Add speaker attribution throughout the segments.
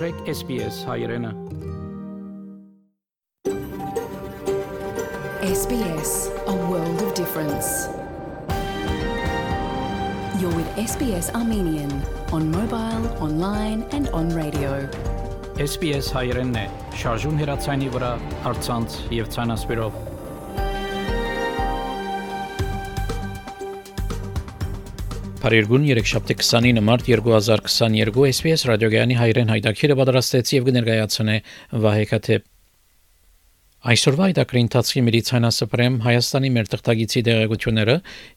Speaker 1: մտրեք SPS հայրենը։
Speaker 2: SBS, a world of difference. You're with SBS Armenian on mobile, online and on radio.
Speaker 1: SPS հայրենն է։ Շարժուն հեռացանի վրա, արցանց եւ ցանասպիրով։ Փարիգուն 3729 մարտ 2022 SPS ռադիոգյանի հայրեն հայտակիրը պատրաստեց եւ կներկայացնե Վահե Քաթեփ Այսօրվա այդակրի ընթացքի միլիցիանասպրեմ Հայաստանի մեր տղտագիցի դեղեցությունները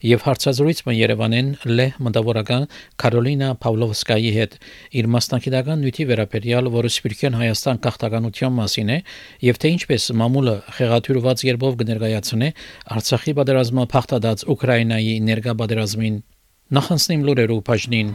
Speaker 1: եւ հարցազրույցը Երևանեն լե մտավորական Կարոլինա Պավլովսկայի հետ իր մասնակիտական նյութի վերաբերյալ, որը Սպիրկյան Հայաստան կախտականության մասին է եւ թե ինչպես մամուլը խեղաթյուրված երբով կներկայացնե Արցախի պատերազմը փախտած Ուկրաինայի ներկա պատերազմին Նախանցնիմ լուրերով բաժնին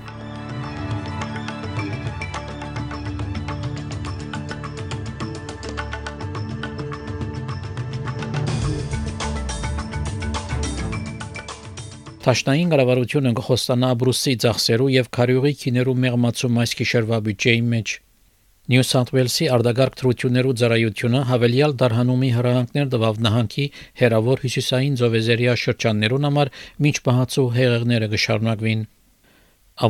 Speaker 1: Տաշնային կառավարությունը կխոստանա Բրուսի ծախսերու եւ քարյուղի քիներու մեղմացում այս գիշերվա բյուջեի մեջ Նյու Սաութ Ուելսի արտագարք թրություներու ծառայությունը հավելյալ դարհանումի հրահանգներ տվավ նահանգի հերավոր հյուսիսային ծովեզերիա շրջաններուն համար միջ բահացու հեղեղները կշարունակվին։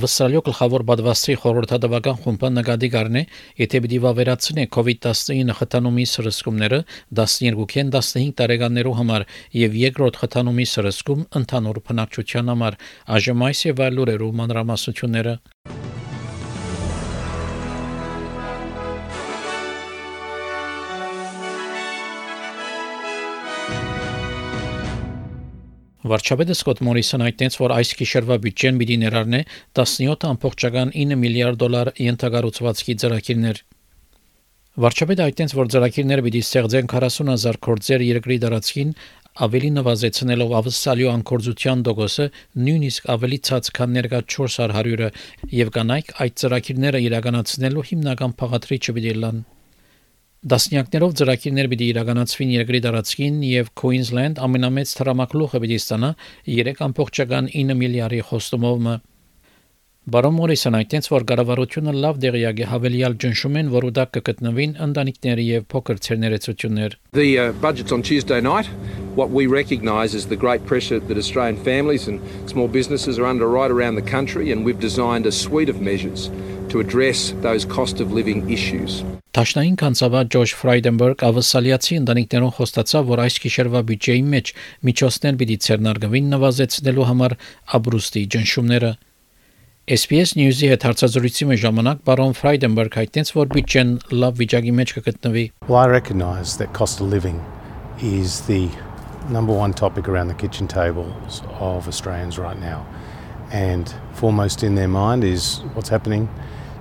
Speaker 1: Ավստրալիա գլխավոր բադվաստի խորհրդատվական խումբը նկատի կառնե, եթե պիտի վավերացնե COVID-19 խթանումի սրսկումները 12-ին 15 տարեկաններու համար եւ երկրորդ խթանումի սրսկում ընդհանուր բնակչության համար, այժմ այս եւ այլ լուրերու մանրամասնությունները Վարչապետը Սկոտ Մորիսոն հայտնեց, որ այս գիշերվա բյուջեն պիտի ներառնե 17.9 միլիարդ դոլար ենթակառուցվածքի ծրագիրներ։ Վարչապետը հայտնեց, որ ծրագիրները պիտի ստեղծեն 40000 կորձեր երկրի դարածքին, ավելի նվազեցնելով ավսալյո անկորձության դոգոսը նույնիսկ ավելի ցած քան ներկա 400-ը եւ կանայք այդ ծրագիրները իրականացնելու հիմնական փաղադրիչը պիտի լան։ Դասնյակներով ծրագիրներ պիտի իրականացվին երկրի տարածքին եւ Queensland ամենամեծ թրամակլուխը պիտի ստանա 3.9 միլիարդի խոստումով Բարոն Մորիսոն այդտենց որ կառավարությունը լավ դեղյակ է հավելյալ ճնշում են, որ ուտակ կգտնվին ընտանիքների եւ փոքր ցերներեցություններ։
Speaker 3: The uh, budgets on Tuesday night. What we recognise is the great pressure that Australian families and small businesses are under right around the country and we've designed a suite of measures to address those cost of living issues.
Speaker 1: Տաշնային կանցավար Ջորջ Ֆրայդենբերգ ավսալիացի ընտանիքներուն խոստացավ, որ այս գիշերվա բյուջեի մեջ միջոցներ պիտի ցերնարգվին նվազեցնելու համար աբրուստի ճնշումները։ SPS News-ի հետ հարցազրույցի ժամանակ բարոն Ֆրայդենբերգ հայտնեց, որ բյուջեն լավ վիճակի մեջ կգտնվի։
Speaker 4: Well, I recognize that cost of living is the number one topic around the kitchen tables of Australians right now. And foremost in their mind is what's happening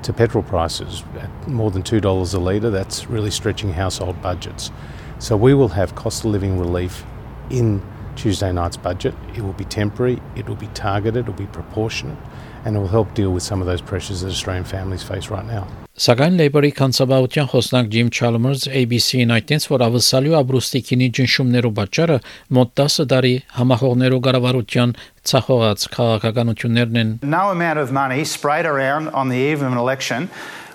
Speaker 4: to petrol prices at more than $2 a litre. That's really stretching household budgets. So we will have cost of living relief in Tuesday night's budget. It will be temporary, it will be targeted, it will be proportionate, and it will help deal with some of those pressures that Australian families face right now.
Speaker 1: Սակայն Labour-ի կանցաբավության խոսնակ Ջիմ Chalmers ABC-ին այդտենց որ ավսալյու աբրուստի քինի ճնշումներու պատճառը մոտ 10 տարի համախոհներու կառավարության ցախողած քաղաքականություններն են
Speaker 5: No amount of money sprayed around on the eve of an election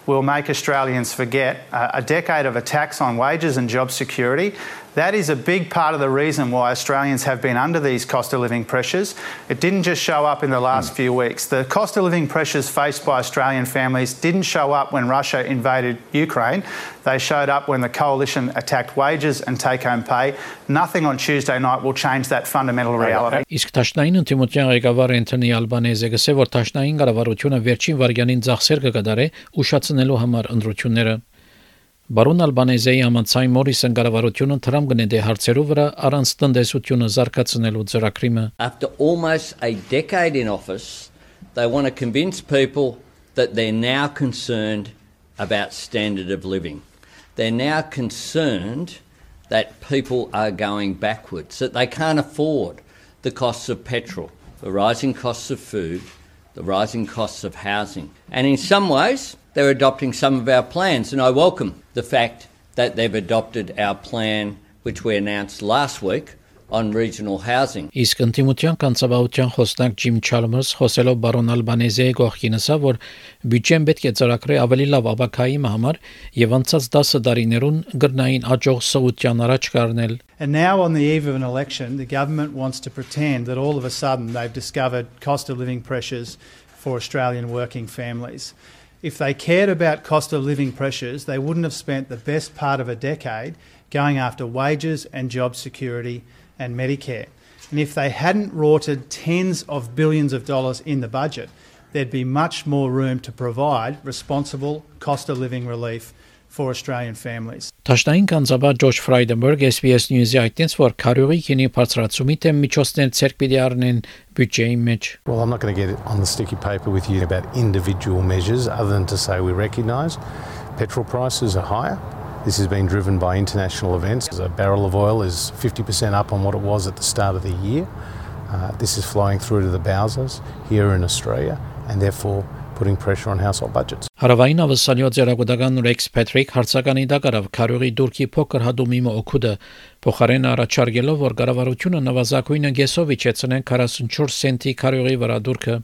Speaker 5: will make Australians forget a decade of attacks on wages and job security That is a big part of the reason why Australians have been under these cost of living pressures. It didn't just show up in the last mm. few weeks. The cost of living pressures faced by Australian families didn't show up when Russia invaded Ukraine. They showed up when the coalition attacked wages and take home pay. Nothing on Tuesday night will change that fundamental reality.
Speaker 1: Իսկ Տաշնային ընդդիմության ղեկավար Անթոնի Ալբանեզը գսե որ Տաշնային կառավարությունը վերջին վարյանին ծախսեր կկատարե ուշացնելու համար ընդրությունները Բարոն Ալբանեզեի համացայն Մորիսոն կառավարությունը Թրամփ գնեդե հարցերով վրա առանց տնտեսությունը զարգացնելու ծրագրիմը
Speaker 6: After almost a decade in office they want to convince people that they're now concerned about standard of living. They're now concerned that people are going backwards, that they can't afford the costs of petrol, the rising costs of food, the rising costs of housing. And in some ways, they're adopting some of our plans, and I welcome the fact that they've adopted our plan, which we announced last week, on regional housing.
Speaker 1: Իսկ ընդդիմության կանցաբահության խոսնակ Ջիմ Չալմերս խոսելով բարոն Ալբանեզիայի կողքին ասա, որ բյուջեն պետք է ծրագրի ավելի լավ ապակայի համար եւ անցած 10 տարիներուն գրնային աջող սովության առաջ կառնել։
Speaker 5: And now, on the eve of an election, the government wants to pretend that all of a sudden they've discovered cost of living pressures for Australian working families. If they cared about cost of living pressures, they wouldn't have spent the best part of a decade going after wages and job security and Medicare. And if they hadn't rorted tens of billions of dollars in the budget, there'd be much more room to provide responsible cost of living relief for Australian families.
Speaker 1: Տաշնային կանցաբար Ջորջ Ֆրայդենբերգ SBS News-ի այդտենց որ քարյուղի քինի բարձրացումի դեմ միջոցներ ցերկ պիտի առնեն բյուջեի մեջ։
Speaker 4: Well, I'm not going to get on the sticky paper with you about individual measures other than to say we recognise petrol prices are higher. This has been driven by international events. A barrel of oil is 50% up on what it was at the start of the year. Uh, this is flowing through to the Bowsers here in Australia and therefore putting pressure on household budgets.
Speaker 1: Հարավային ավսալյո ձերագուտական Ռեքս Փետրիկ հարցականի դակարավ քարյուղի դուրքի փոքր հադումի օգուտը փոխարեն առաջարկելով որ կառավարությունը նվազագույնը գեսով իջեցնեն 44 սենտի քարյուղի վրա դուրքը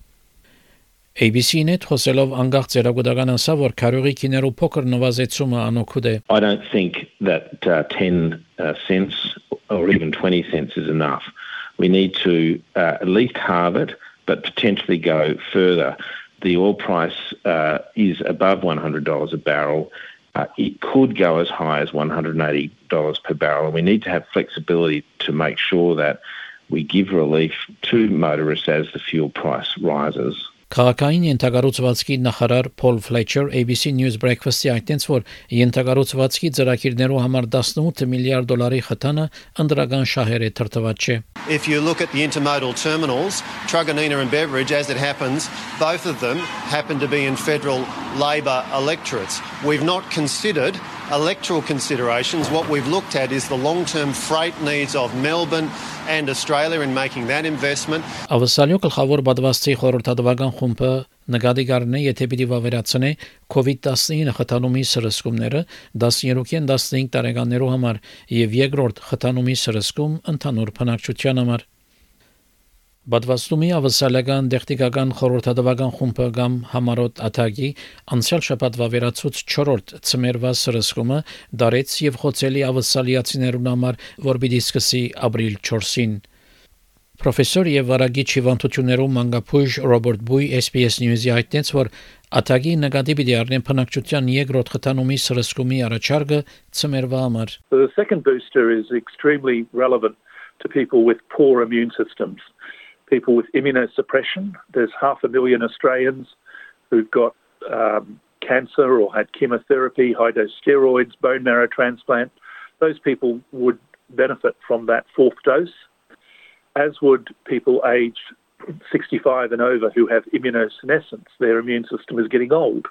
Speaker 1: ABC-ին հետ խոսելով անկախ ձերագուտական ասա որ քարյուղի քիներու փոքր նվազեցումը անօգուտ է
Speaker 7: I don't think that uh, 10 uh, cents or even 20 cents is enough. We need to uh, at least halve it, but potentially go further. The oil price uh, is above $100 a barrel. Uh, it could go as high as $180 per barrel, and we need to have flexibility to make sure that we give relief to motorists as the fuel price rises.
Speaker 1: Քաղաքային ենթագառուցվածքի նախարար Փոլ Ֆլեչեր ABC News Breakfast-ի այդտենց որ ենթագառուցվածքի ծրագիրներու համար 18 միլիարդ դոլարի խթանը ընդրական շահեր է թրթված չէ։
Speaker 8: If you look at the intermodal terminals, Truganina and Beveridge, as it happens, both of them happen to be in federal Labor electorates. We've not considered electoral considerations. What we've looked at is the long term freight needs of Melbourne and Australia in making that investment.
Speaker 1: Ավսալյո գլխավոր բադվաստի խորհրդատվական խումբը նկատի կառնե, եթե պիտի վավերացնե COVID-19 խթանումի սրսկումները 13-ին 15 տարեկաններու համար եւ երկրորդ խթանումի սրսկում ընդհանուր բնակչության համար։ Բադվաստումի ավսալական տեխնիկական խորհրդատվական խումբը կամ համարոտ աթագի անցյալ շաբաթ վավերացուց 4-րդ ծմերվա սրսկումը դարեց եւ խոցելի ավսալիացիներուն համար, որ պիտի սկսի ապրիլ 4-ին։ Պրոֆեսոր եւ վարագիչ հիվանդություններում մանգապույժ Ռոբերտ Բուի SPS News-ի հայտնեց, որ աթագի նկատի պիտի առնեն բնակչության երկրորդ խթանումի սրսկումի առաջարկը ծմերվա համար։
Speaker 9: the second booster is extremely relevant to people with poor immune systems. People with immunosuppression. There's half a million Australians who've got um, cancer or had chemotherapy, high dose steroids, bone marrow transplant. Those people would benefit from that fourth dose, as would people aged 65 and over who have immunosenescence. Their immune system is getting old.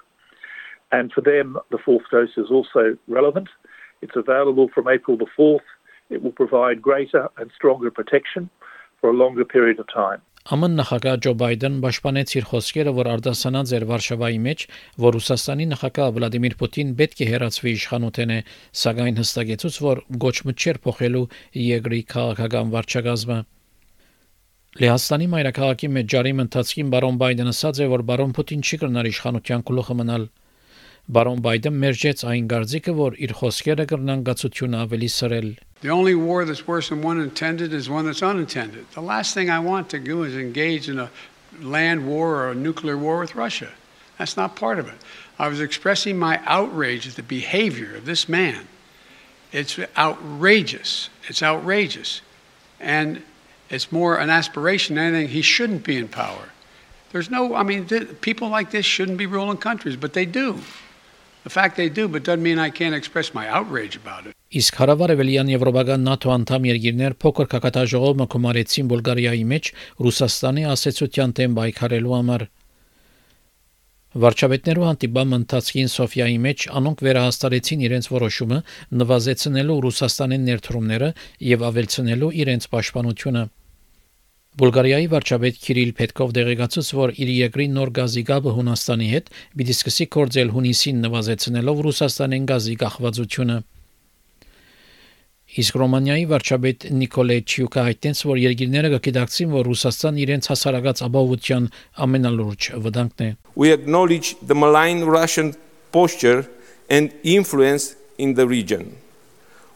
Speaker 9: And for them, the fourth dose is also relevant. It's available from April the 4th. It will provide greater and stronger protection for a longer period of time.
Speaker 1: ԱՄՆ նախագահ Ջո Բայդեն պաշտպանեց իր խոսքերը, որ արտասանած էր Վարշավայի մեջ, որ Ռուսաստանի նախագահ Վլադիմիր Պուտին պետք է հերացվի իշխանութենը, սակայն հստակեցուց, որ գոչմը չէր փոխելու երկրի քաղաքական վարչակազմը։ Լեհաստանի մայրաքաղաքի մեջ ջարի ընթացքին բարոն Բայդեն ասաց է, որ բարոն Պուտին չի կրնար իշխանության գլուխը մնալ։ Բարոն Բայդեն մերժեց այն գարձիկը, որ իր խոսքերը կրնան գացությունը ավելի սրել։
Speaker 10: The only war that's worse than one intended is one that's unintended. The last thing I want to do is engage in a land war or a nuclear war with Russia. That's not part of it. I was expressing my outrage at the behavior of this man. It's outrageous. It's outrageous. And it's more an aspiration than anything. He shouldn't be in power. There's no, I mean, people like this shouldn't be ruling countries, but they do. The fact they do, but doesn't mean I can't express my outrage about it.
Speaker 1: Իսկ հարավարևելյան եվրոպական ՆԱՏՕ անդամ երկիրներ փոքր կակատաժողով մկոմարեցին Բուլղարիայի մեջ Ռուսաստանի ասեցության դեմ պայքարելու համար։ Վարչապետներու հանդիպման ընթացքին Սոֆիայի մեջ անոնք վերահաստատեցին իրենց որոշումը նվազեցնելու Ռուսաստանի ներդրումները եւ ավելցնելու իրենց պաշտպանությունը։ Բուլղարիայի վարչապետ Քիրիլ Պետկով դեղեկացուց, որ իր երկրի նոր գազի գաբը Հունաստանի հետ պիտի սկսի կորձել հունիսին նվազեցնելով Ռուսաստանեն գազի կախվածությունը։ Իսկ Ռոմանիայի վարչապետ Նիկոլե Չյուկա հայտնեց, որ երկիրները կգիտակցին, որ Ռուսաստան իրենց հասարակած ապահովության ամենալուրջ վտանգն է։
Speaker 11: We acknowledge the malign Russian posture and influence in the region.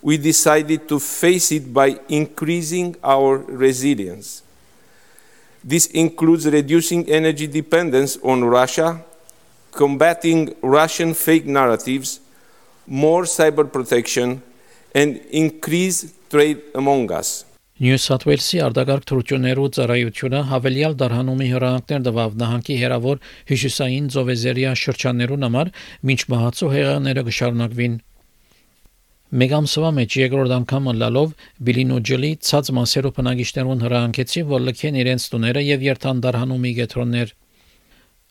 Speaker 11: We decided to face it by increasing our resilience. This includes reducing energy dependence on Russia, combating Russian fake narratives, more cyber protection, and increased trade among us.
Speaker 1: Նյու Սաթ Ուելսի արտագարք թրություներու ծառայությունը հավելյալ դարհանումի հրանքներ տվավ նահանգի հերավոր հիշուսային ծովեզերիա շրջաններուն համար, ոչ մահացու հեղեղները կշարունակվին։ Մեկ ամսվա մեջ երկրորդ անգամը լալով Բիլինոջելի ցած մասերով բնակիչներուն հրանքեցի, որ լքեն իրենց տուները եւ երթան դարհանումի գետրոններ։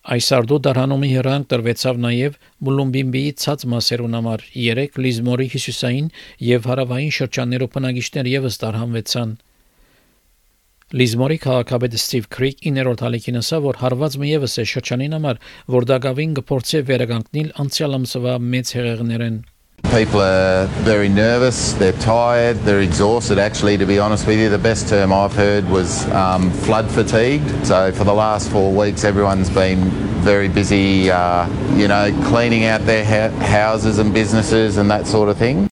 Speaker 1: Այս արդու դարհանումի հրանք տրվեցավ նաև Մուլումբիմբիի ցած մասերուն համար 3 Լիզմորի հյուսիսային եւ հարավային շրջաններով բնակիչներ եւս դարհանվեցան։ Լիզմորի քաղաքապետ Ստիվ Քրիկ իներորդ հալիքին ասա, որ հարվածը եւս է շրջանին համար, որ դակավին կփորձի վերականգնել անցյալ ամսվա մեծ հեղեղներեն։
Speaker 12: People are very nervous, they're tired, they're exhausted, actually, to be honest with you. The best term I've heard was um, flood fatigued. So, for the last four weeks, everyone's been very busy, uh, you know, cleaning out their ha- houses and businesses and that sort of thing.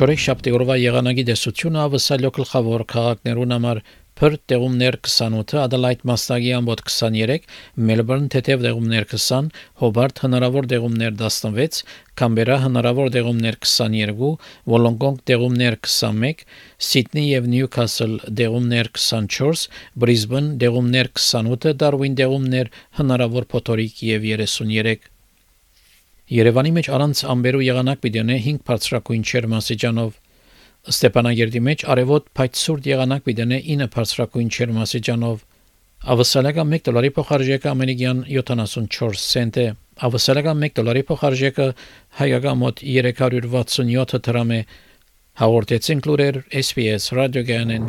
Speaker 1: Չորեքշաբթի շաբթի եղանակի դեսությունը ավսալյո գլխավոր քաղաքներուն համար Perth տեղումներ 28, Adelaide Մաստագի ամբոտ 23, Melbourne թեթև տեղումներ 20, Hobart հնարավոր տեղումներ 16, Canberra հնարավոր տեղումներ 22, Wollongong տեղումներ 21, Sydney եւ Newcastle տեղումներ 24, Brisbane տեղումներ 28, Darwin տեղումներ հնարավոր փոթորիկ եւ 33 Երևանի մեջ առանց ամբերու եղանակ պիտի 5 բարձրակույն չերմասիջանով Ստեփանագերդի մեջ արևոտ փայտսուրդ եղանակ պիտենե 9 բարձրակույն չերմասիջանով Ավսալական 1 դոլարի փոխարժեքը ամերիկյան 74 سنت է Ավսալական 1 դոլարի փոխարժեքը հայկական մոտ 367 դրամ է հաղորդեցին լուրեր SPS ռադիոգանեն